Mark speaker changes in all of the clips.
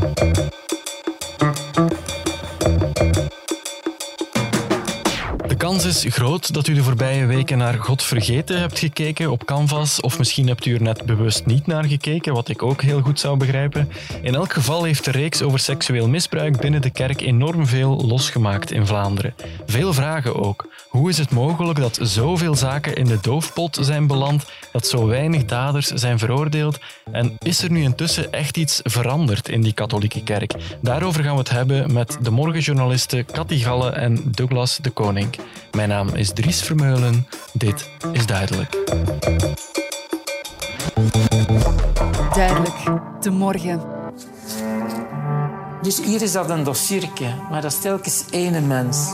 Speaker 1: Thank you. Kans is groot dat u de voorbije weken naar God vergeten hebt gekeken op Canvas, of misschien hebt u er net bewust niet naar gekeken, wat ik ook heel goed zou begrijpen. In elk geval heeft de reeks over seksueel misbruik binnen de kerk enorm veel losgemaakt in Vlaanderen. Veel vragen ook. Hoe is het mogelijk dat zoveel zaken in de doofpot zijn beland, dat zo weinig daders zijn veroordeeld? En is er nu intussen echt iets veranderd in die katholieke kerk? Daarover gaan we het hebben met de morgenjournalisten Cathy Galle en Douglas de Koning. Mijn naam is Dries Vermeulen. Dit is Duidelijk.
Speaker 2: Duidelijk, de morgen.
Speaker 3: Dus hier is dat een dossiertje, maar dat is telkens één mens.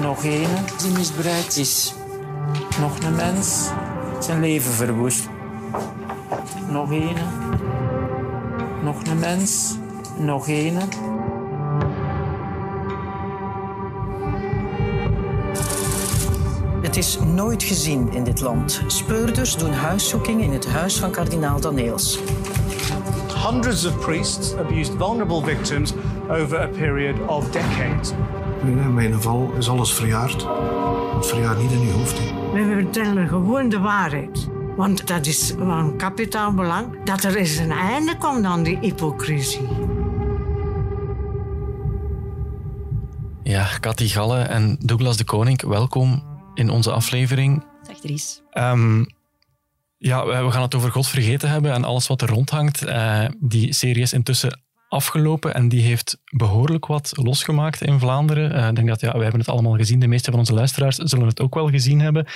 Speaker 3: Nog één die misbruikt is. Nog een mens, zijn leven verwoest. Nog één. Nog een mens, nog één.
Speaker 4: Het is nooit gezien in dit land. Speurders doen huiszoeking in het huis van kardinaal Daneels.
Speaker 5: Hundreds of priests abused vulnerable victims over a period of decades.
Speaker 6: In mijn geval is alles verjaard. Het verjaart niet in je hoofd.
Speaker 7: We vertellen gewoon de waarheid. Want dat is van kapitaal belang dat er eens een einde komt aan die hypocrisie.
Speaker 1: Ja, Cathy Galle en Douglas de Koning, welkom in onze aflevering.
Speaker 8: Dag Dries.
Speaker 1: Um, ja, we gaan het over God vergeten hebben en alles wat er rondhangt. Uh, die serie is intussen afgelopen en die heeft behoorlijk wat losgemaakt in Vlaanderen. Uh, ik denk dat ja, we hebben het allemaal gezien. De meeste van onze luisteraars zullen het ook wel gezien hebben.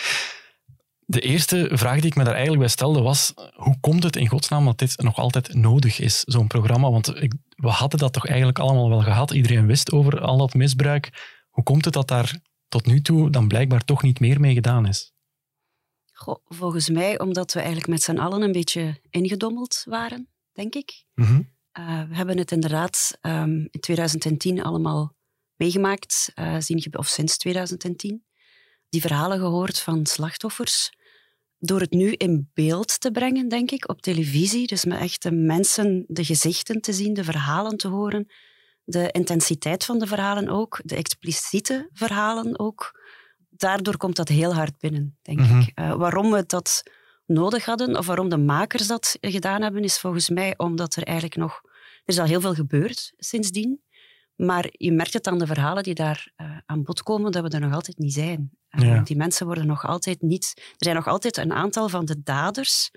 Speaker 1: De eerste vraag die ik me daar eigenlijk bij stelde was: hoe komt het in godsnaam dat dit nog altijd nodig is, zo'n programma? Want ik, we hadden dat toch eigenlijk allemaal wel gehad. Iedereen wist over al dat misbruik. Hoe komt het dat daar tot nu toe dan blijkbaar toch niet meer mee gedaan is?
Speaker 8: Goh, volgens mij omdat we eigenlijk met z'n allen een beetje ingedommeld waren, denk ik.
Speaker 1: Mhm.
Speaker 8: Uh, we hebben het inderdaad um, in 2010 allemaal meegemaakt, uh, zien, of sinds 2010. Die verhalen gehoord van slachtoffers. Door het nu in beeld te brengen, denk ik, op televisie, dus met echte mensen de gezichten te zien, de verhalen te horen, de intensiteit van de verhalen ook, de expliciete verhalen ook. Daardoor komt dat heel hard binnen, denk
Speaker 1: Mhm.
Speaker 8: ik. Uh, waarom we dat nodig hadden, of waarom de makers dat gedaan hebben, is volgens mij omdat er eigenlijk nog... Er is al heel veel gebeurd sindsdien, maar je merkt het aan de verhalen die daar uh, aan bod komen, dat we er nog altijd niet zijn. Uh,
Speaker 1: Ja.
Speaker 8: Die mensen worden nog altijd niet... Er zijn nog altijd een aantal van de daders,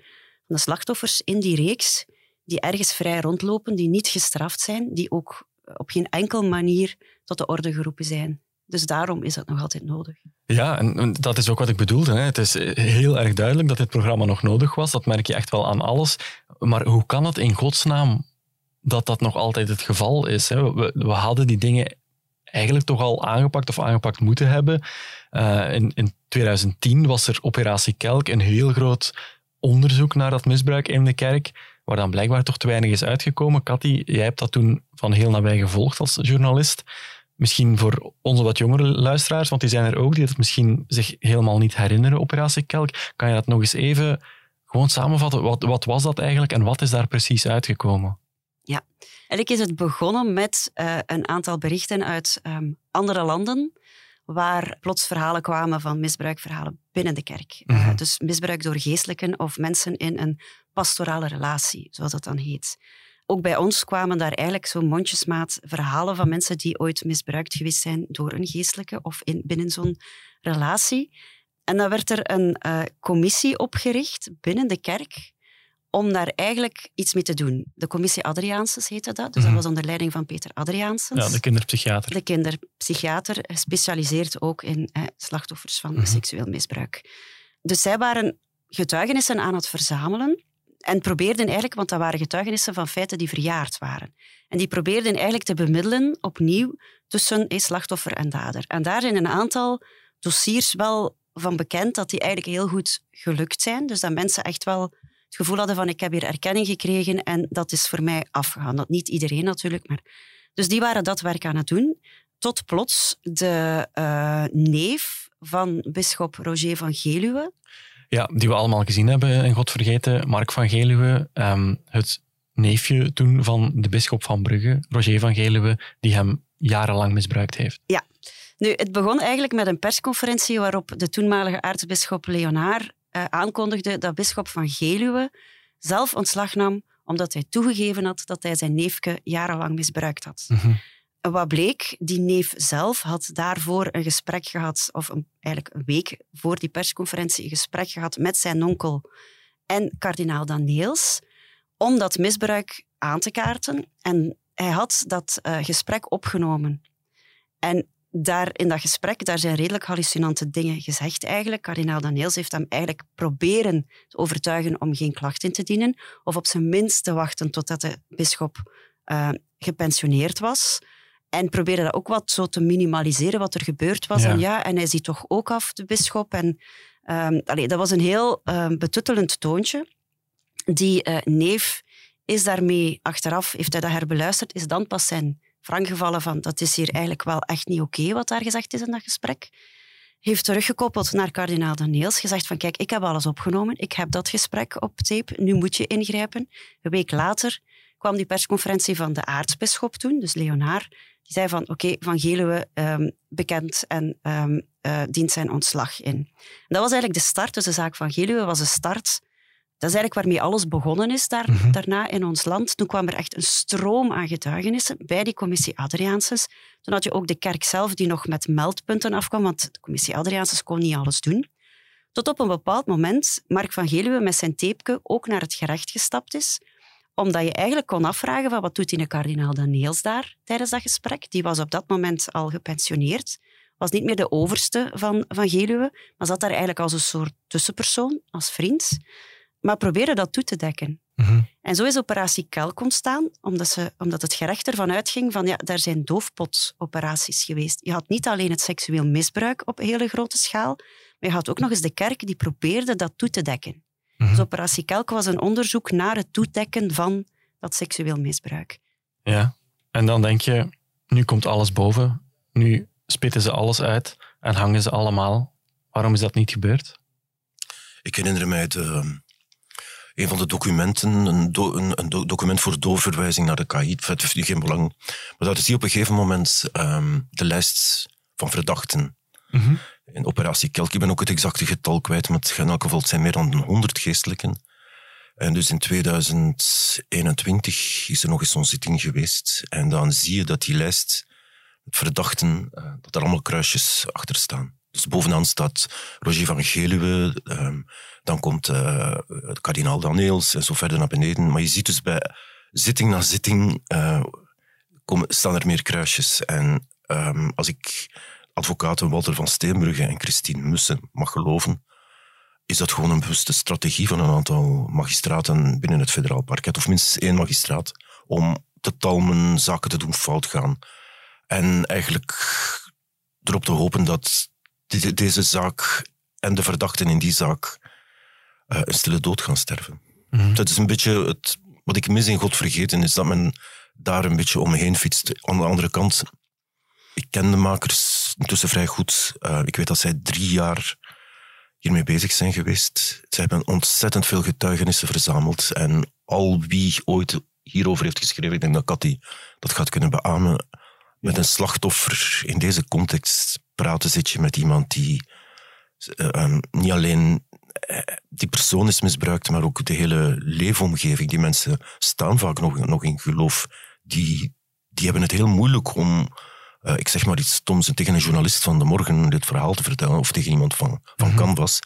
Speaker 8: van de slachtoffers in die reeks, die ergens vrij rondlopen, die niet gestraft zijn, die ook op geen enkel manier tot de orde geroepen zijn. Dus daarom is dat nog altijd nodig.
Speaker 1: Ja, en dat is ook wat ik bedoelde. Hè. Het is heel erg duidelijk dat dit programma nog nodig was. Dat merk je echt wel aan alles. Maar hoe kan het in godsnaam dat dat nog altijd het geval is? Hè? We, we hadden die dingen eigenlijk toch al aangepakt of aangepakt moeten hebben. Uh, in, in 2010 was er Operatie Kelk, een heel groot onderzoek naar dat misbruik in de kerk, waar dan blijkbaar toch te weinig is uitgekomen. Cathy, jij hebt dat toen van heel nabij gevolgd als journalist. Misschien voor onze wat jongere luisteraars, want die zijn er ook, die het misschien zich helemaal niet herinneren, Operatie Kelk. Kan je dat nog eens even gewoon samenvatten? Wat, wat was dat eigenlijk en wat is daar precies uitgekomen?
Speaker 8: Ja, eigenlijk is het begonnen met uh, een aantal berichten uit um, andere landen, waar plots verhalen kwamen van misbruikverhalen binnen de kerk.
Speaker 1: Mhm.
Speaker 8: Uh, dus misbruik door geestelijken of mensen in een pastorale relatie, zoals dat dan heet. Ook bij ons kwamen daar eigenlijk zo'n mondjesmaat verhalen van mensen die ooit misbruikt geweest zijn door een geestelijke of in, binnen zo'n relatie. En dan werd er een uh, commissie opgericht binnen de kerk om daar eigenlijk iets mee te doen. De commissie Adriaansens heette dat. Dus
Speaker 1: Mhm.
Speaker 8: dat was onder leiding van Peter Adriaansens.
Speaker 1: Ja, de kinderpsychiater.
Speaker 8: De kinderpsychiater, gespecialiseerd ook in eh, slachtoffers van
Speaker 1: Mhm.
Speaker 8: seksueel misbruik. Dus zij waren getuigenissen aan het verzamelen en probeerden eigenlijk, want dat waren getuigenissen van feiten die verjaard waren. En die probeerden eigenlijk te bemiddelen opnieuw tussen eh, slachtoffer en dader. En daar zijn een aantal dossiers wel van bekend dat die eigenlijk heel goed gelukt zijn. Dus dat mensen echt wel het gevoel hadden van ik heb hier erkenning gekregen en dat is voor mij afgegaan. Dat niet iedereen natuurlijk, maar... Dus die waren dat werk aan het doen. Tot plots de uh, neef van bisschop Roger van Geluwe,
Speaker 1: Ja, die we allemaal gezien hebben in God vergeten, Mark van Geluwe, um, het neefje toen van de bisschop van Brugge, Roger van Geluwe, die hem jarenlang misbruikt heeft.
Speaker 8: Ja. Nu, het begon eigenlijk met een persconferentie waarop de toenmalige aartsbisschop Leonard uh, aankondigde dat bisschop van Geluwe zelf ontslag nam omdat hij toegegeven had dat hij zijn neefje jarenlang misbruikt had.
Speaker 1: Mm
Speaker 8: Wat bleek, die neef zelf had daarvoor een gesprek gehad, of een, eigenlijk een week voor die persconferentie, een gesprek gehad met zijn onkel en kardinaal Daneels, om dat misbruik aan te kaarten. En hij had dat uh, gesprek opgenomen. En daar, in dat gesprek daar zijn redelijk hallucinante dingen gezegd eigenlijk. Kardinaal Daniels heeft hem eigenlijk proberen te overtuigen om geen klacht in te dienen, of op zijn minst te wachten totdat de bisschop uh, gepensioneerd was. En probeerde dat ook wat zo te minimaliseren wat er gebeurd was.
Speaker 1: Ja.
Speaker 8: En ja, en hij ziet toch ook af, de bisschop. En um, allee, dat was een heel um, betuttelend toontje. Die uh, neef is daarmee achteraf, heeft hij dat herbeluisterd, is dan pas zijn wrang gevallen van dat is hier eigenlijk wel echt niet oké wat daar gezegd is in dat gesprek. Heeft teruggekoppeld naar kardinaal Daniels, gezegd van kijk, ik heb alles opgenomen, ik heb dat gesprek op tape, nu moet je ingrijpen. Een week later kwam die persconferentie van de aartsbisschop toen, dus Leonard, die zei van oké, Van Geluwe um, bekend en um, uh, dient zijn ontslag in. Dat was eigenlijk de start, dus de zaak van Geluwe was de start dat is eigenlijk waarmee alles begonnen is daar,
Speaker 1: Mhm.
Speaker 8: daarna in ons land. Toen kwam er echt een stroom aan getuigenissen bij die commissie Adriaanses. Toen had je ook de kerk zelf die nog met meldpunten afkwam, want de commissie Adriaanses kon niet alles doen. Tot op een bepaald moment Mark van Geluwe met zijn tapeje ook naar het gerecht gestapt is, omdat je eigenlijk kon afvragen van wat doet die kardinaal Daniels daar tijdens dat gesprek. Die was op dat moment al gepensioneerd, was niet meer de overste van, van Geluwe, maar zat daar eigenlijk als een soort tussenpersoon, als vriend maar probeerde dat toe te dekken.
Speaker 1: Mm -hmm.
Speaker 8: En zo is operatie Kelk ontstaan, omdat, ze, omdat het gerecht ervan uitging van ja, daar zijn doofpotoperaties geweest. Je had niet alleen het seksueel misbruik op hele grote schaal, maar je had ook nog eens de kerk die probeerde dat toe te dekken.
Speaker 1: Mhm.
Speaker 8: Mm -hmm. Dus operatie Kelk was een onderzoek naar het toedekken van dat seksueel misbruik.
Speaker 1: Ja, en dan denk je, nu komt alles boven, nu spitten ze alles uit en hangen ze allemaal. Waarom is dat niet gebeurd?
Speaker 9: Ik herinner mij de, een van de documenten, een, do, een, een document voor doorverwijzing naar de KAID, het heeft nu geen belang. Maar dat is hier op een gegeven moment um, de lijst van verdachten.
Speaker 1: Mm -hmm.
Speaker 9: In operatie Kelk, ik ben ook het exacte getal kwijt, maar in elk geval het zijn meer dan 100 geestelijken. En dus in 2021 is er nog eens zo'n zitting geweest. En dan zie je dat die lijst verdachten, uh, dat er allemaal kruisjes achter staan. Dus bovenaan staat Roger van Geluwe, um, dan komt uh, kardinaal Daneels en zo verder naar beneden. Maar je ziet dus bij zitting na zitting uh, komen, staan er meer kruisjes. En um, als ik advocaten Walter van Steenbrugge en Christine Mussen mag geloven, is dat gewoon een bewuste strategie van een aantal magistraten binnen het federaal parket, of minstens één magistraat, om te talmen, zaken te doen fout gaan. En eigenlijk erop te hopen dat deze zaak en de verdachten in die zaak uh, een stille dood gaan sterven.
Speaker 1: Mm -hmm.
Speaker 9: Dat is een beetje het, wat ik mis in God vergeten, is dat men daar een beetje omheen fietst. Aan de andere kant, ik ken de makers intussen vrij goed. Uh, ik weet dat zij drie jaar hiermee bezig zijn geweest. Ze hebben ontzettend veel getuigenissen verzameld. En al wie ooit hierover heeft geschreven, ik denk dat Cathy dat gaat kunnen beamen, met een slachtoffer in deze context praten zit je met iemand die uh, um, niet alleen uh, die persoon is misbruikt, maar ook de hele leefomgeving. Die mensen staan vaak nog, nog in geloof. Die, die hebben het heel moeilijk om, uh, ik zeg maar iets stoms, tegen een journalist van de morgen dit verhaal te vertellen, of tegen iemand van, van
Speaker 1: Mhm.
Speaker 9: Canvas.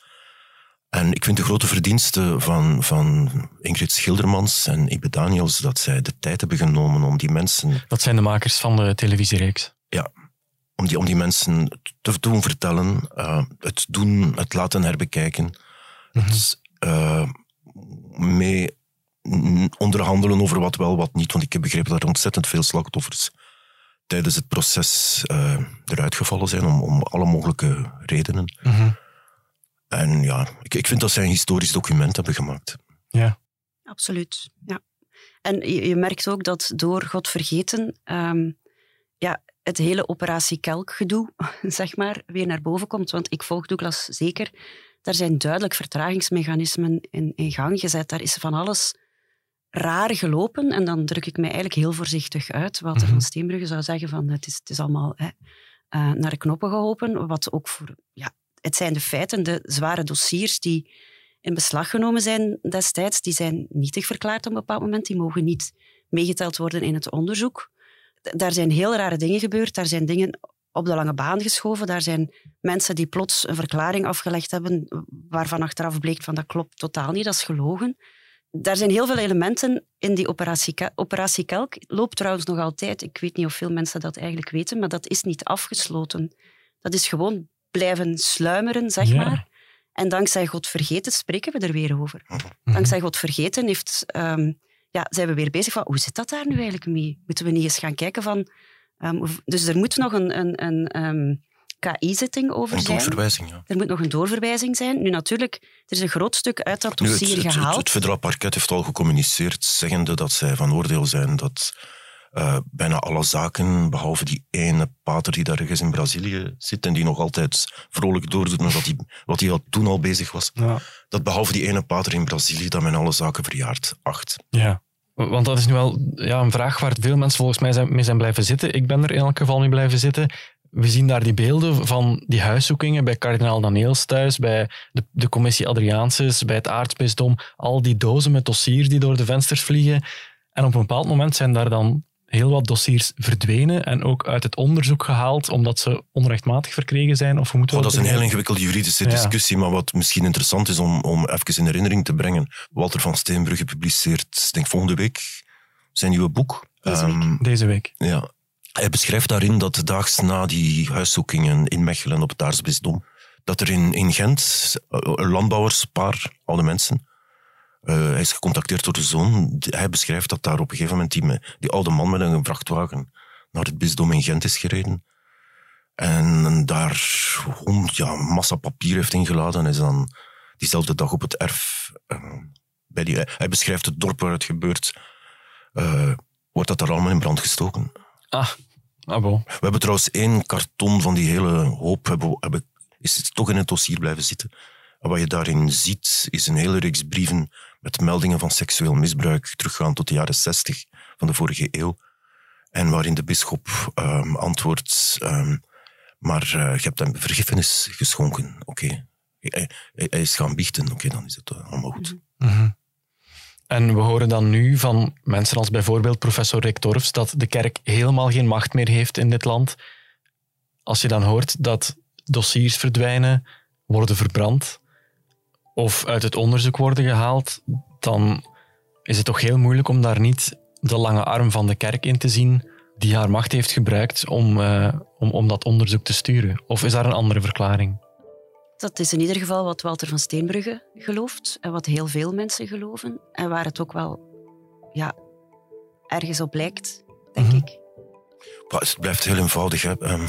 Speaker 9: En ik vind de grote verdienste van, van Ingrid Schildermans en Ibe Daniels dat zij de tijd hebben genomen om die mensen
Speaker 1: Dat zijn de makers van de televisiereeks.
Speaker 9: ja, om die, om die mensen te doen vertellen, uh, het doen, het laten herbekijken, het uh, mee onderhandelen over wat wel, wat niet. Want ik heb begrepen dat er ontzettend veel slachtoffers tijdens het proces uh, eruit gevallen zijn, om, om alle mogelijke redenen.
Speaker 1: Mm -hmm.
Speaker 9: En ja, ik, ik vind dat zij een historisch document hebben gemaakt.
Speaker 1: Ja.
Speaker 8: Absoluut, ja. En je, je merkt ook dat door God vergeten, um, ja, het hele operatie Kelk-gedoe, zeg maar, weer naar boven komt. Want ik volg Douglas zeker. Daar zijn duidelijk vertragingsmechanismen in, in gang gezet. Daar is van alles raar gelopen. En dan druk ik mij eigenlijk heel voorzichtig uit. Walter
Speaker 1: Mhm.
Speaker 8: van Steenbrugge zou zeggen van het is, het is allemaal hè, eh, naar de knoppen geholpen. Wat ook voor... Ja, het zijn de feiten, de zware dossiers die in beslag genomen zijn destijds, die zijn nietig verklaard op een bepaald moment. Die mogen niet meegeteld worden in het onderzoek. Daar zijn heel rare dingen gebeurd. Daar zijn dingen op de lange baan geschoven. Daar zijn mensen die plots een verklaring afgelegd hebben waarvan achteraf bleek van dat klopt totaal niet, dat is gelogen. Daar zijn heel veel elementen in die operatie, operatie Kelk. Loopt trouwens nog altijd. Ik weet niet of veel mensen dat eigenlijk weten, maar dat is niet afgesloten. Dat is gewoon blijven sluimeren, zeg
Speaker 1: Ja.
Speaker 8: maar. En dankzij God vergeten spreken we er weer over. Dankzij God vergeten heeft, ehm, ja, zijn we weer bezig van hoe zit dat daar nu eigenlijk mee? Moeten we niet eens gaan kijken van... ehm, dus er moet nog een, een, een ehm, KI-zitting over
Speaker 9: Een
Speaker 8: zijn.
Speaker 9: doorverwijzing, ja.
Speaker 8: Er moet nog een doorverwijzing zijn. Nu natuurlijk, er is een groot stuk uit dat
Speaker 9: Nu, het,
Speaker 8: dossier
Speaker 9: het, het,
Speaker 8: gehaald.
Speaker 9: het federaal parket heeft al gecommuniceerd, zeggende dat zij van oordeel zijn dat eh, bijna alle zaken, behalve die ene pater die daar ergens in Brazilië zit en die nog altijd vrolijk doordoet met wat hij, wat al toen al bezig was,
Speaker 1: Ja.
Speaker 9: dat behalve die ene pater in Brazilië, dat men alle zaken verjaart acht.
Speaker 1: Ja. Want dat is nu wel ja, een vraag waar veel mensen volgens mij zijn, mee zijn blijven zitten. Ik ben er in elk geval mee blijven zitten. We zien daar die beelden van die huiszoekingen bij kardinaal Daniels thuis, bij de, de commissie Adriaansus, bij het aartsbisdom. Al die dozen met dossiers die door de vensters vliegen. En op een bepaald moment zijn daar dan heel wat dossiers verdwenen en ook uit het onderzoek gehaald omdat ze onrechtmatig verkregen zijn. Of moeten
Speaker 9: Oh, dat is een heel ingewikkelde juridische
Speaker 1: Ja.
Speaker 9: discussie, maar wat misschien interessant is om, om even in herinnering te brengen. Walter van Steenbrugge publiceert, denk volgende week, zijn nieuwe boek.
Speaker 8: Deze week.
Speaker 9: Ehm,
Speaker 1: Deze week.
Speaker 9: Ja. Hij beschrijft daarin dat daags na die huiszoekingen in Mechelen op het aartsbisdom, dat er in, in Gent eh, een landbouwerspaar, oude mensen, eh, hij is gecontacteerd door de zoon. Hij beschrijft dat daar op een gegeven moment die, me- die oude man met een vrachtwagen naar het bisdom in Gent is gereden. En daar hond, ja, massa papier heeft ingeladen en is dan diezelfde dag op het erf. eh, bij die, hij beschrijft het dorp waar het gebeurt. eh, wordt dat daar allemaal in brand gestoken.
Speaker 1: Ah, ah bon.
Speaker 9: We hebben trouwens één karton van die hele hoop, hebben, hebben, is het toch in het dossier blijven zitten. En wat je daarin ziet, is een hele reeks brieven met meldingen van seksueel misbruik, teruggaan tot de jaren zestig van de vorige eeuw. En waarin de bisschop ehm, antwoordt, ehm, maar eh, je hebt hem vergiffenis geschonken, oké. Hij, hij- hij is gaan biechten, oké, dan is het eh, allemaal goed.
Speaker 1: Mhm. En we horen dan nu van mensen als bijvoorbeeld professor Rick Torfs dat de kerk helemaal geen macht meer heeft in dit land. Als je dan hoort dat dossiers verdwijnen, worden verbrand of uit het onderzoek worden gehaald, dan is het toch heel moeilijk om daar niet de lange arm van de kerk in te zien die haar macht heeft gebruikt om, eh, om, om dat onderzoek te sturen. Of is daar een andere verklaring?
Speaker 8: Dat is in ieder geval wat Walter van Steenbrugge gelooft en wat heel veel mensen geloven. En waar het ook wel ja, ergens op lijkt, denk
Speaker 1: Mhm.
Speaker 8: ik.
Speaker 9: Maar het blijft heel eenvoudig. Hè. Ehm,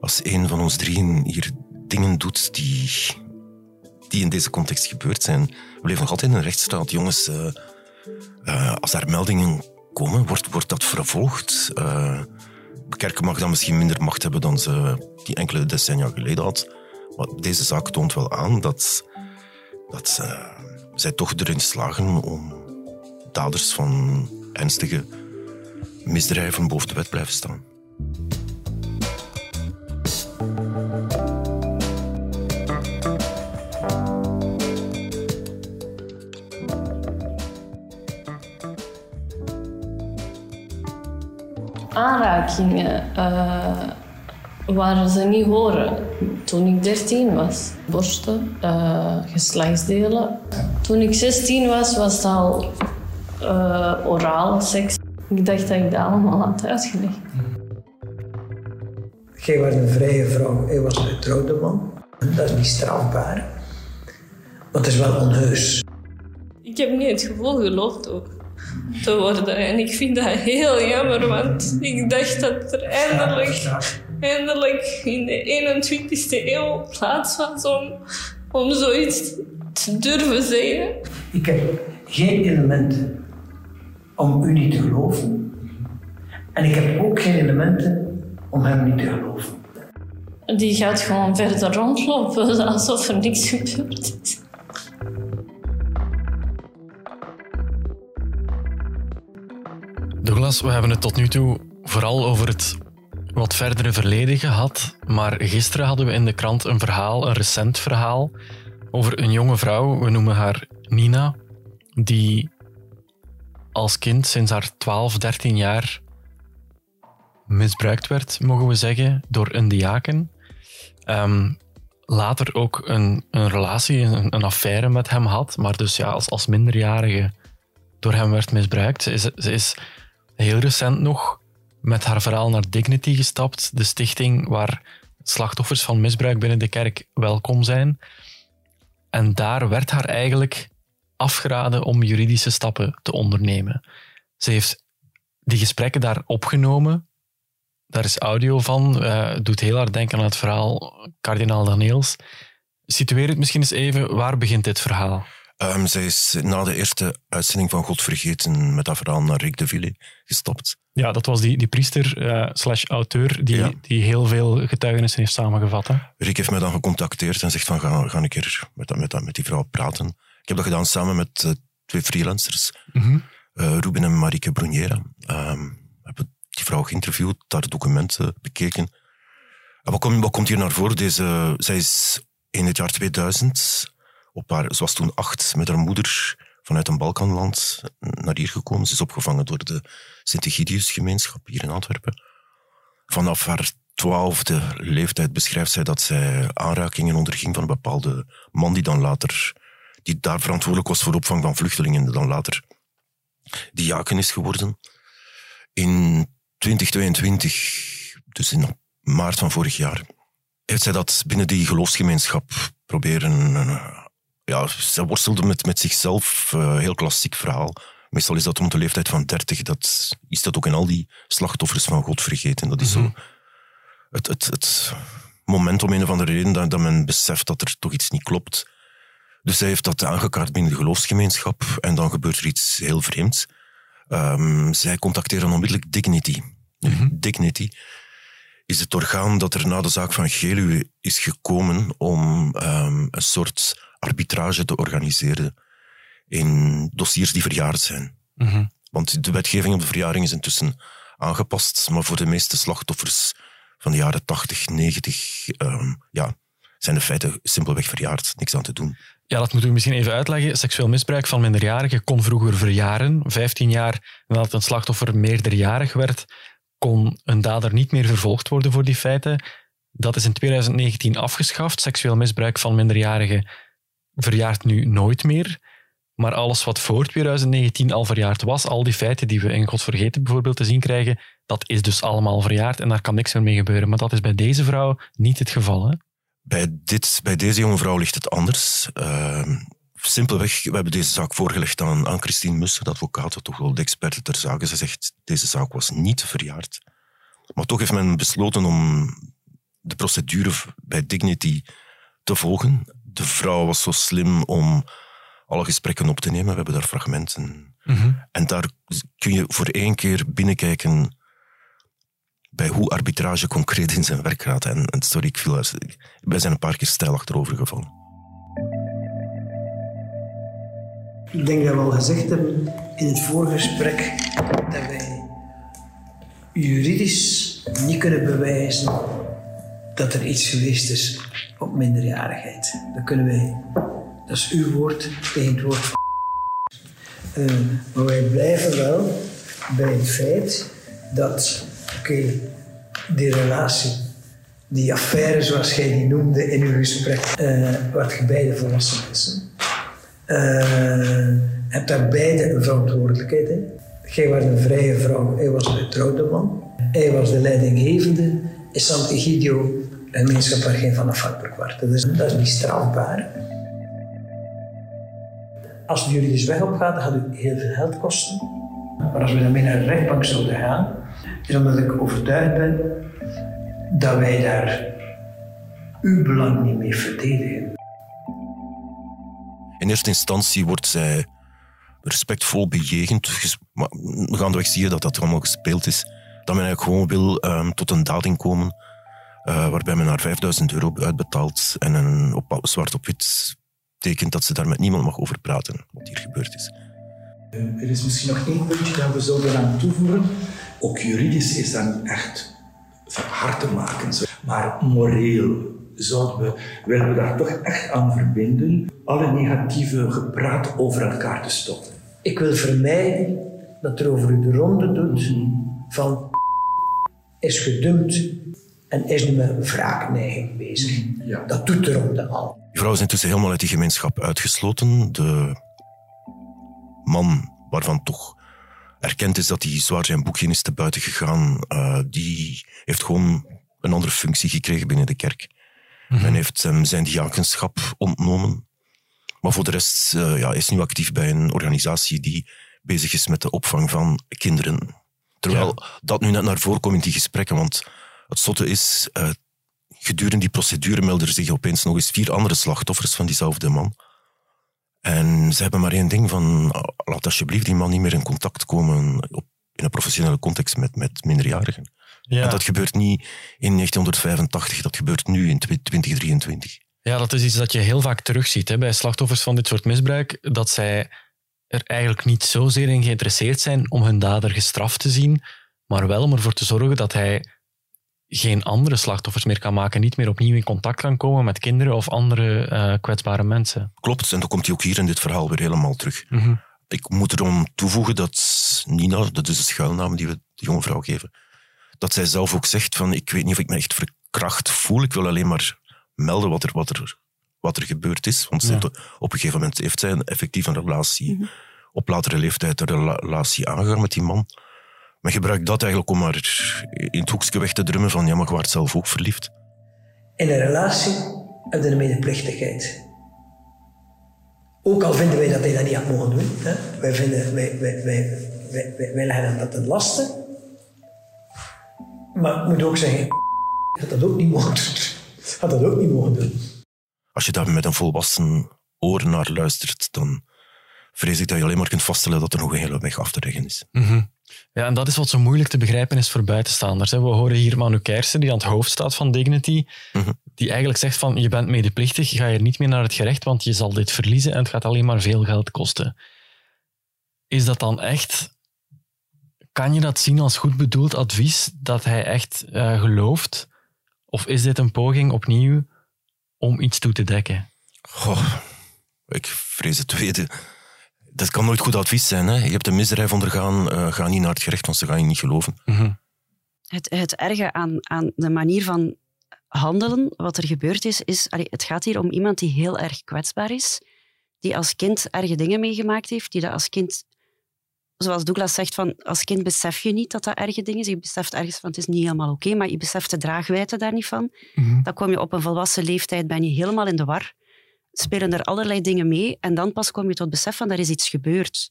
Speaker 9: als een van ons drieën hier dingen doet die, die in deze context gebeurd zijn. We leven nog altijd in een rechtsstaat. Jongens, eh, eh, als daar meldingen komen, wordt, wordt dat vervolgd. Eh, de kerk mag dan misschien minder macht hebben dan ze die enkele decennia geleden had. Maar deze zaak toont wel aan dat, dat zij toch erin slagen om daders van ernstige misdrijven boven de wet blijven staan.
Speaker 10: Aanrakingen eh, waar ze niet horen. Toen ik 13 was, borsten, eh, geslachtsdelen. Toen ik 16 was, was het al eh, oraal seks. Ik dacht dat ik dat allemaal had uitgelegd.
Speaker 11: Jij was een vrije vrouw, hij was een getrouwde man. Dat is niet strafbaar. Maar het is wel onheus.
Speaker 10: Ik heb niet het gevoel geloofd ook te worden. En ik vind dat heel jammer, want ik dacht dat er eindelijk, eindelijk in de 21ste eeuw plaats was om, om zoiets te durven zeggen.
Speaker 11: Ik heb geen elementen om u niet te geloven. En ik heb ook geen elementen om hem niet te geloven.
Speaker 10: Die gaat gewoon verder rondlopen alsof er niks gebeurd is.
Speaker 1: We hebben het tot nu toe vooral over het wat verdere verleden gehad. Maar gisteren hadden we in de krant een verhaal, een recent verhaal, over een jonge vrouw, we noemen haar Nina, die als kind sinds haar 12, 13 jaar misbruikt werd, mogen we zeggen, door een diaken. Ehm, later ook een, een relatie, een, een, affaire met hem had, maar dus ja, als, als minderjarige door hem werd misbruikt. Is, ze is heel recent nog met haar verhaal naar Dignity gestapt, de stichting waar slachtoffers van misbruik binnen de kerk welkom zijn. En daar werd haar eigenlijk afgeraden om juridische stappen te ondernemen. Ze heeft die gesprekken daar opgenomen. Daar is audio van. Uh, doet heel hard denken aan het verhaal Kardinaal Daniels. Situeer het misschien eens even. Waar begint dit verhaal?
Speaker 9: Um, zij is na de eerste uitzending van God Vergeten met dat verhaal naar Rick de Ville gestapt.
Speaker 1: Ja, dat was die, die priester uh, slash auteur die, die heel veel getuigenissen heeft samengevat. Hè?
Speaker 9: Rick heeft mij dan gecontacteerd en zegt van ga, ga een keer met, met, met die vrouw praten. Ik heb dat gedaan samen met uh, twee freelancers, mm -hmm. uh, Ruben en Marike Bruniera. We hebben die vrouw geïnterviewd, daar documenten bekeken. En wat, komt, wat komt hier naar voren? Deze, zij is in het jaar 2000 op haar, ze was toen acht, met haar moeder vanuit een Balkanland naar hier gekomen. Ze is opgevangen door de Sint-Egidius-gemeenschap hier in Antwerpen. Vanaf haar twaalfde leeftijd beschrijft zij dat zij aanrakingen onderging van een bepaalde man die dan later, die daar verantwoordelijk was voor de opvang van vluchtelingen, dan later diaken is geworden. In 2022, dus in maart van vorig jaar, heeft zij dat binnen die geloofsgemeenschap proberen ja, ze worstelde met, met zichzelf. Uh, heel klassiek verhaal. Meestal is dat rond de leeftijd van 30. Dat is dat ook in al die slachtoffers van God vergeten. Dat is zo mhm. het, het, het moment om een of andere reden dat, dat men beseft dat er toch iets niet klopt. Dus zij heeft dat aangekaart binnen de geloofsgemeenschap en dan gebeurt er iets heel vreemds. Um, zij contacteren onmiddellijk Dignity. Mhm. Dignity is het orgaan dat er na de zaak van Geluwe is gekomen om um, een soort arbitrage te organiseren in dossiers die verjaard zijn. Mhm. Want de wetgeving op de verjaring is intussen aangepast, maar voor de meeste slachtoffers van de jaren 80, 90, um, ja, zijn de feiten simpelweg verjaard. Niks aan te doen.
Speaker 1: Ja, dat moeten we misschien even uitleggen. Seksueel misbruik van minderjarigen kon vroeger verjaren. 15 jaar nadat een slachtoffer meerderjarig werd, kon een dader niet meer vervolgd worden voor die feiten. Dat is in 2019 afgeschaft. Seksueel misbruik van minderjarigen verjaart nu nooit meer. Maar alles wat voor 2019 al verjaard was, al die feiten die we in God vergeten bijvoorbeeld te zien krijgen, dat is dus allemaal verjaard en daar kan niks meer mee gebeuren. Maar dat is bij deze vrouw niet het geval. Hè?
Speaker 9: Bij, dit, bij deze jonge vrouw ligt het anders. Uh, simpelweg, we hebben deze zaak voorgelegd aan, aan Christine Musser, de advocaat, toch wel de experte ter zake. Ze zegt, deze zaak was niet verjaard. Maar toch heeft men besloten om de procedure bij Dignity te volgen de vrouw was zo slim om alle gesprekken op te nemen. We hebben daar fragmenten. Mhm. En daar kun je voor één keer binnenkijken bij hoe arbitrage concreet in zijn werk gaat. En, en sorry, ik viel, wij zijn een paar keer stijl achterover gevallen.
Speaker 11: Ik denk dat we al gezegd hebben in het vorige gesprek dat wij juridisch niet kunnen bewijzen dat er iets geweest is op minderjarigheid. Dat kunnen wij, dat is uw woord tegen het woord. Uh, maar wij blijven wel bij het feit dat, oké, die relatie, die affaire zoals jij die noemde in uw gesprek, uh, wat je beide volwassen mensen. Uh, hebt daar beide een verantwoordelijkheid in. Jij was een vrije vrouw, hij was een getrouwde man. Hij was de leidinggevende. In Sant Egidio een gemeenschap waar geen van afhankelijk wordt. Is, dat is niet strafbaar. Als het juridisch weg opgaat, dan gaat het heel veel geld kosten. Maar als we daarmee naar de rechtbank zouden gaan, is omdat ik overtuigd ben dat wij daar uw belang niet mee verdedigen.
Speaker 9: In eerste instantie wordt zij respectvol bejegend. Maar gaandeweg zie je dat dat allemaal gespeeld is. Dat men eigenlijk gewoon wil um, tot een dading komen uh, waarbij men haar 5000 euro uitbetaalt en een op, zwart op wit tekent dat ze daar met niemand mag over praten, wat hier gebeurd is.
Speaker 11: Er is misschien nog één puntje dat we zouden aan toevoegen. Ook juridisch is dat niet echt van hard te maken. Maar moreel zouden we, willen we daar toch echt aan verbinden. Alle negatieve gepraat over elkaar te stoppen. Ik wil vermijden dat er over u de ronde doet van is gedumpt en is nu met wraakneiging bezig. Dat doet de ronde al.
Speaker 9: Die vrouw is intussen helemaal uit die gemeenschap uitgesloten. De man waarvan toch erkend is dat hij zwaar zijn boekje is te buiten gegaan, uh, die heeft gewoon een andere functie gekregen binnen de kerk.
Speaker 1: Mhm.
Speaker 9: Men heeft hem zijn diakenschap ontnomen. Maar voor de rest uh, ja, is nu actief bij een organisatie die bezig is met de opvang van kinderen. Terwijl dat nu net naar voren komt in die gesprekken, want het zotte is, uh, gedurende die procedure melden zich opeens nog eens vier andere slachtoffers van diezelfde man. En ze hebben maar één ding van, laat alsjeblieft die man niet meer in contact komen op, in een professionele context met, met minderjarigen.
Speaker 1: Ja.
Speaker 9: En dat gebeurt niet in 1985, dat gebeurt nu in 2023.
Speaker 1: Ja, dat is iets dat je heel vaak terugziet hè, bij slachtoffers van dit soort misbruik, dat zij er eigenlijk niet zozeer in geïnteresseerd zijn om hun dader gestraft te zien, maar wel om ervoor te zorgen dat hij geen andere slachtoffers meer kan maken, niet meer opnieuw in contact kan komen met kinderen of andere uh, kwetsbare mensen.
Speaker 9: Klopt, en dan komt hij ook hier in dit verhaal weer helemaal terug.
Speaker 1: Mm -hmm.
Speaker 9: Ik moet erom toevoegen dat Nina, dat is de schuilnaam die we de jonge vrouw geven, dat zij zelf ook zegt van ik weet niet of ik me echt verkracht voel, ik wil alleen maar melden wat er, wat er, wat er gebeurd is. Want
Speaker 1: Ja.
Speaker 9: op een gegeven moment heeft zij een, effectief een relatie, op latere leeftijd een rela- relatie aangegaan met die man. Maar gebruikt dat eigenlijk om maar in het hoekje weg te drummen van ja, maar je waart zelf ook verliefd.
Speaker 11: In een relatie heb je een medeplichtigheid. Ook al vinden wij dat hij dat niet had mogen doen. Hè? Wij, vinden, wij, wij, wij, wij, wij, wij leggen hem dat ten laste. Maar ik moet ook zeggen, ik had dat ook niet mogen doen. Had dat ook niet mogen doen.
Speaker 9: Als je daar met een volwassen oor naar luistert, dan vrees ik dat je alleen maar kunt vaststellen dat er nog een hele weg af te leggen is.
Speaker 1: Mhm. Ja, en dat is wat zo moeilijk te begrijpen is voor buitenstaanders. hè. We horen hier Manu Kersen, die aan het hoofd staat van Dignity, die eigenlijk zegt van je bent medeplichtig, ga hier niet meer naar het gerecht, want je zal dit verliezen en het gaat alleen maar veel geld kosten. Is dat dan echt... Kan je dat zien als goed bedoeld advies, dat hij echt eh, gelooft? Of is dit een poging opnieuw om iets toe te dekken?
Speaker 9: Goh, ik vrees het tweede. Dat kan nooit goed advies zijn. Hè? Je hebt een misdrijf ondergaan, eh, ga niet naar het gerecht, want ze gaan je niet geloven.
Speaker 8: Het, het erge aan, aan de manier van handelen, wat er gebeurd is, is allee, het gaat hier om iemand die heel erg kwetsbaar is, die als kind erge dingen meegemaakt heeft, die dat als kind, zoals Douglas zegt, van als kind besef je niet dat dat erge dingen is. Je beseft ergens van het is niet helemaal oké, maar je beseft de draagwijte daar niet van. Dan kom je op een volwassen leeftijd, ben je helemaal in de war. Spelen er allerlei dingen mee en dan pas kom je tot besef van er is iets gebeurd.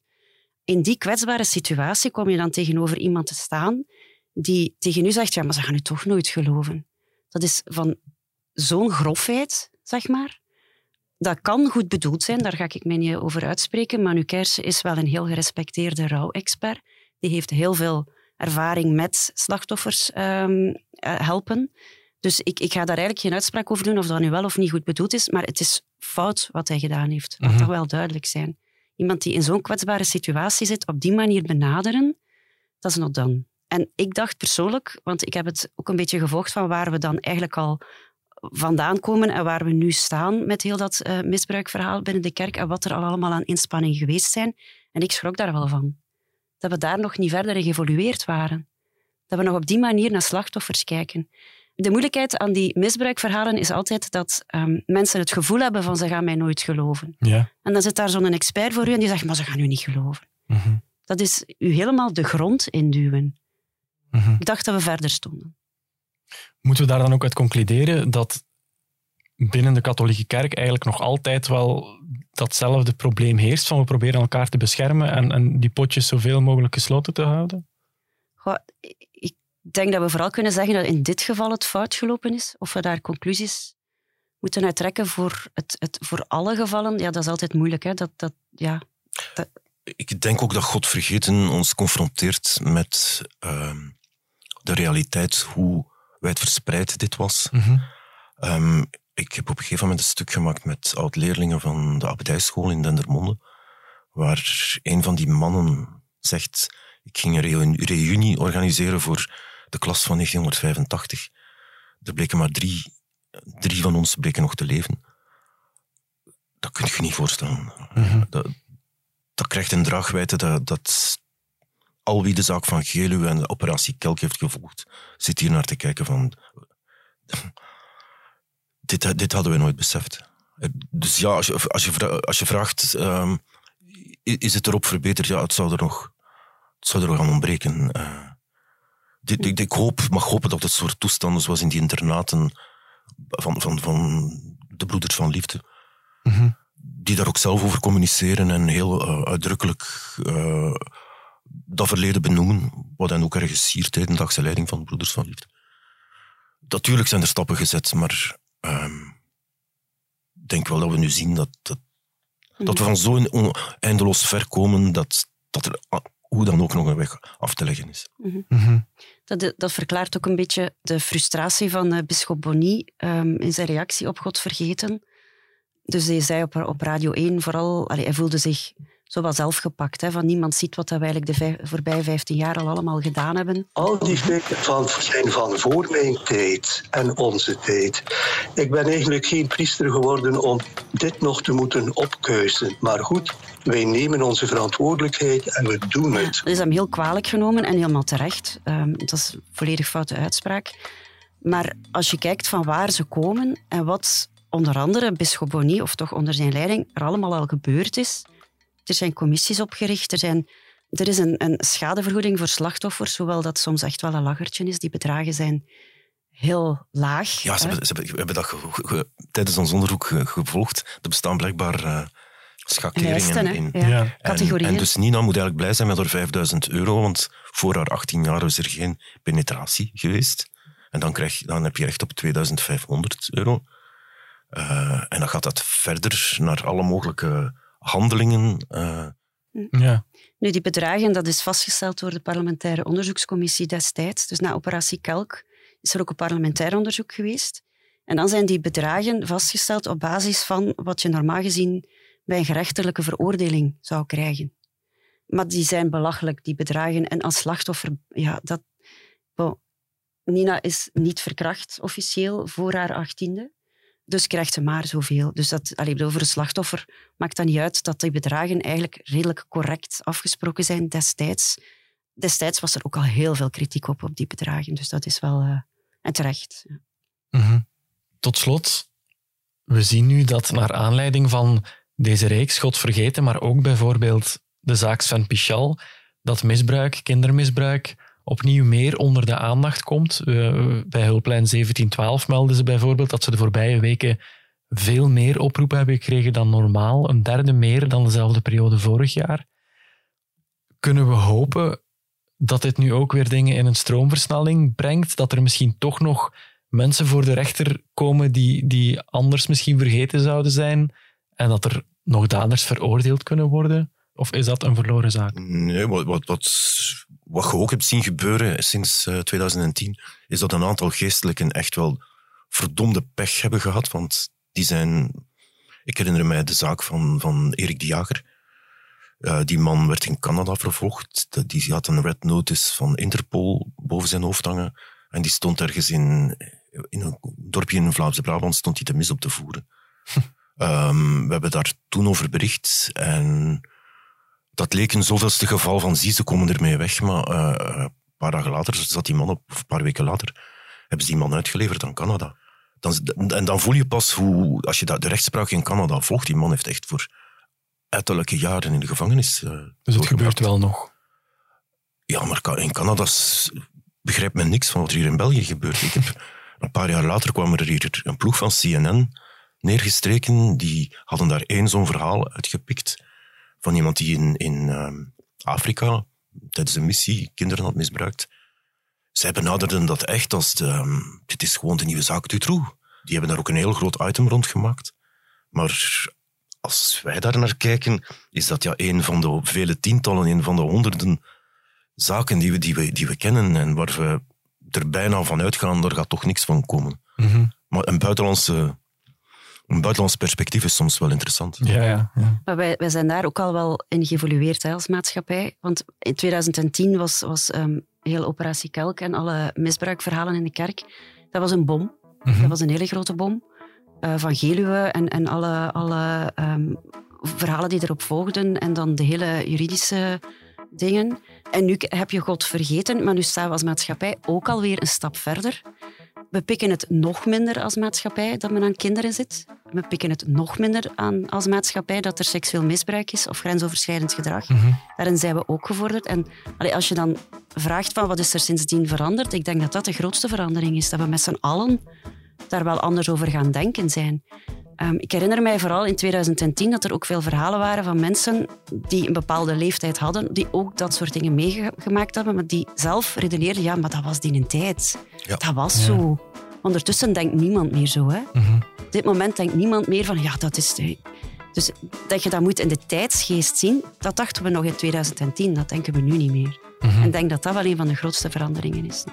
Speaker 8: In die kwetsbare situatie kom je dan tegenover iemand te staan die tegen u zegt, ja, maar ze gaan u toch nooit geloven. Dat is van zo'n grofheid, zeg maar. Dat kan goed bedoeld zijn, daar ga ik mij niet over uitspreken. Manu Kersen is wel een heel gerespecteerde rouwexpert. Die heeft heel veel ervaring met slachtoffers ehm, eh, helpen. Dus ik, ik ga daar eigenlijk geen uitspraak over doen of dat nu wel of niet goed bedoeld is, maar het is fout wat hij gedaan heeft. Laat
Speaker 1: Mhm.
Speaker 8: dat wel duidelijk zijn. Iemand die in zo'n kwetsbare situatie zit, op die manier benaderen, dat is not done. En ik dacht persoonlijk, want ik heb het ook een beetje gevolgd van waar we dan eigenlijk al vandaan komen en waar we nu staan met heel dat eh, misbruikverhaal binnen de kerk en wat er al allemaal aan inspanning geweest zijn. En ik schrok daar wel van. Dat we daar nog niet verder in geëvolueerd waren. Dat we nog op die manier naar slachtoffers kijken. De moeilijkheid aan die misbruikverhalen is altijd dat ehm, mensen het gevoel hebben van ze gaan mij nooit geloven.
Speaker 1: Ja.
Speaker 8: En dan zit daar zo'n expert voor u en die zegt, maar ze gaan u niet geloven.
Speaker 1: Mhm.
Speaker 8: Dat is u helemaal de grond induwen.
Speaker 1: Mhm.
Speaker 8: Ik dacht dat we verder stonden.
Speaker 1: Moeten we daar dan ook uit concluderen dat binnen de katholieke kerk eigenlijk nog altijd wel datzelfde probleem heerst van we proberen elkaar te beschermen en, en die potjes zoveel mogelijk gesloten te houden?
Speaker 8: Goh, ik denk dat we vooral kunnen zeggen dat in dit geval het fout gelopen is. Of we daar conclusies moeten uittrekken voor, het, het, voor alle gevallen. Ja, dat is altijd moeilijk. Hè? Dat, dat, ja, dat,
Speaker 9: Ik denk ook dat God vergeten ons confronteert met ehm, de realiteit, hoe wijdverspreid dit was. Ehm, ik heb op een gegeven moment een stuk gemaakt met oud-leerlingen van de abdijschool in Dendermonde, waar een van die mannen zegt, ik ging een reu- reunie organiseren voor de klas van 1985. Er bleken maar drie, drie van ons bleken nog te leven. Dat kun je je niet voorstellen. Dat, dat krijgt een draagwijte dat, dat al wie de zaak van Geluwe en de operatie Kelk heeft gevolgd, zit hier naar te kijken van... Dit, dit hadden we nooit beseft. Dus ja, als je, als je, als je vraagt, ehm, is het erop verbeterd? Ja, het zou er nog, het zou er nog aan ontbreken. Eh, ik, ik hoop, mag hopen dat het soort toestanden zoals in die internaten van, van, van de broeders van liefde, die daar ook zelf over communiceren en heel eh, uitdrukkelijk eh, dat verleden benoemen, wat dan ook ergens hier tijdendagse leiding van de broeders van liefde. Natuurlijk zijn er stappen gezet, maar ehm, ik denk wel dat we nu zien dat, dat, dat we van zo eindeloos ver komen dat, dat er hoe dan ook nog een weg af te leggen is.
Speaker 8: Dat, dat verklaart ook een beetje de frustratie van eh bisschop Bonny ehm, in zijn reactie op God vergeten. Dus hij zei op, op Radio 1 vooral, allee, hij voelde zich zo wel zelf gepakt. Hè, van niemand ziet wat we eigenlijk de vijf, voorbije 15 jaar al allemaal gedaan hebben.
Speaker 12: Al die van, zijn van voor mijn tijd en onze tijd. Ik ben eigenlijk geen priester geworden om dit nog te moeten opkuisen. Maar goed, wij nemen onze verantwoordelijkheid en we doen het.
Speaker 8: Dat is hem heel kwalijk genomen en helemaal terecht. Ehm, dat is een volledig foute uitspraak. Maar als je kijkt van waar ze komen en wat onder andere Bisschop Bonny, of toch onder zijn leiding, er allemaal al gebeurd is. Er zijn commissies opgericht, er, zijn, er is een, een schadevergoeding voor slachtoffers, hoewel dat soms echt wel een lachertje is. Die bedragen zijn heel laag.
Speaker 9: Ja, ze hebben, ze hebben, we hebben dat ge- ge- tijdens ons onderzoek ge- gevolgd. Er bestaan blijkbaar eh schakeringen in.
Speaker 8: Ja. Categorieën.
Speaker 9: en dus Nina moet eigenlijk blij zijn met haar 5000 euro, want voor haar 18 jaar is er geen penetratie geweest. En dan, krijg, dan heb je recht op 2500 euro. Eh, en dan gaat dat verder naar alle mogelijke handelingen. eh,
Speaker 1: Ja.
Speaker 8: Nu, die bedragen, dat is vastgesteld door de parlementaire onderzoekscommissie destijds. Dus na operatie Kelk is er ook een parlementair onderzoek geweest. En dan zijn die bedragen vastgesteld op basis van wat je normaal gezien bij een gerechtelijke veroordeling zou krijgen. Maar die zijn belachelijk, die bedragen. En als slachtoffer, ja, dat... Bon, Nina is niet verkracht officieel voor haar achttiende. Dus krijgt ze maar zoveel. Dus dat, allee, bedoel, voor een slachtoffer maakt dat niet uit dat die bedragen eigenlijk redelijk correct afgesproken zijn destijds. Destijds was er ook al heel veel kritiek op, op die bedragen. Dus dat is wel... eh, en terecht.
Speaker 1: Mhm. Tot slot, we zien nu dat naar aanleiding van deze reeks, God vergeten, maar ook bijvoorbeeld de zaak Sven Pichal, dat misbruik, kindermisbruik, opnieuw meer onder de aandacht komt. Eh, bij Hulplijn 1712 melden ze bijvoorbeeld dat ze de voorbije weken veel meer oproepen hebben gekregen dan normaal, een derde meer dan dezelfde periode vorig jaar. Kunnen we hopen dat dit nu ook weer dingen in een stroomversnelling brengt, dat er misschien toch nog mensen voor de rechter komen die, die anders misschien vergeten zouden zijn en dat er nog daders veroordeeld kunnen worden? Of is dat een verloren zaak?
Speaker 9: Nee, wat, wat, wat, wat je ook hebt zien gebeuren sinds eh, 2010, is dat een aantal geestelijken echt wel verdomde pech hebben gehad. Want die zijn... Ik herinner mij de zaak van, van Erik de Jager. Eh, die man werd in Canada vervolgd. Die had een red notice van Interpol boven zijn hoofd hangen. En die stond ergens in, in een dorpje in Vlaamse Brabant stond hij te mis op te voeren. Ehm, we hebben daar toen over bericht. En dat leek een zoveelste geval van zie, ze komen ermee weg. Maar eh, een paar dagen later zat die man op, of een paar weken later, hebben ze die man uitgeleverd aan Canada. Dan, en dan voel je pas hoe, als je dat- de rechtspraak in Canada volgt, die man heeft echt voor uiterlijke jaren in de gevangenis. eh,
Speaker 1: Dus het
Speaker 9: doorgebracht.
Speaker 1: gebeurt wel nog.
Speaker 9: Ja, maar in Canada begrijpt men niks van wat er hier in België gebeurt. Ik heb, een paar jaar later kwam er hier een ploeg van CNN neergestreken. Die hadden daar één zo'n verhaal uitgepikt van iemand die in, in ehm, Afrika tijdens een missie kinderen had misbruikt. Zij benaderden dat echt als de, ehm, dit is gewoon de nieuwe zaak Dutroux. Die hebben daar ook een heel groot item rond gemaakt. Maar als wij daar naar kijken, is dat ja een van de vele tientallen, een van de honderden zaken die we, die we, die we kennen en waar we er bijna van uitgaan, er gaat toch niks van komen.
Speaker 1: Mhm.
Speaker 9: Maar een buitenlandse Een buitenlands perspectief is soms wel interessant.
Speaker 1: Ja, ja. ja.
Speaker 8: Maar wij, wij zijn daar ook al wel in geëvolueerd hè, als maatschappij. Want in 2010 was, was ehm, heel Operatie Kelk en alle misbruikverhalen in de kerk. Dat was een bom.
Speaker 1: Mhm.
Speaker 8: Dat was een hele grote bom. eh, van Geluwe en, en alle, alle ehm, verhalen die erop volgden. En dan de hele juridische dingen. En nu heb je God vergeten, maar nu staan we als maatschappij ook alweer een stap verder. We pikken het nog minder als maatschappij dat men aan kinderen zit. We pikken het nog minder aan als maatschappij dat er seksueel misbruik is of grensoverschrijdend gedrag. Daarin zijn we ook gevorderd. En allee, als je dan vraagt van wat is er sindsdien veranderd, ik denk dat dat de grootste verandering is. Dat we met z'n allen daar wel anders over gaan denken zijn. Ehm, ik herinner mij vooral in 2010 dat er ook veel verhalen waren van mensen die een bepaalde leeftijd hadden, die ook dat soort dingen meegemaakt hebben, maar die zelf redeneerden, ja, maar dat was die een tijd.
Speaker 9: Ja.
Speaker 8: Dat was
Speaker 1: Ja.
Speaker 8: zo. Ondertussen denkt niemand meer zo. Hè?
Speaker 1: Mhm.
Speaker 8: Op dit moment denkt niemand meer van, ja, dat is... de- Dus dat je dat moet in de tijdsgeest zien, dat dachten we nog in 2010. Dat denken we nu niet meer.
Speaker 1: Mhm.
Speaker 8: En ik denk dat dat wel een van de grootste veranderingen is.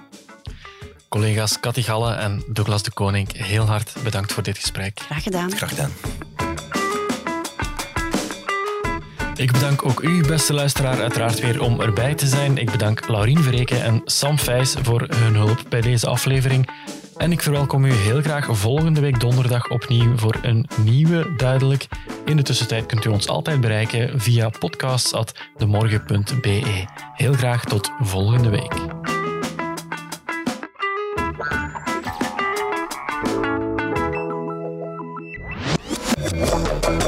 Speaker 1: Collega's Cathy Galle en Douglas de Koning, heel hard bedankt voor dit gesprek.
Speaker 8: Graag gedaan.
Speaker 9: Graag gedaan.
Speaker 1: Ik bedank ook u, beste luisteraar, uiteraard weer om erbij te zijn. Ik bedank Laurien Verreken en Sam Vijs voor hun hulp bij deze aflevering. En ik verwelkom u heel graag volgende week donderdag opnieuw voor een nieuwe Duidelijk. In de tussentijd kunt u ons altijd bereiken via podcasts.demorgen.be. Heel graag tot volgende week.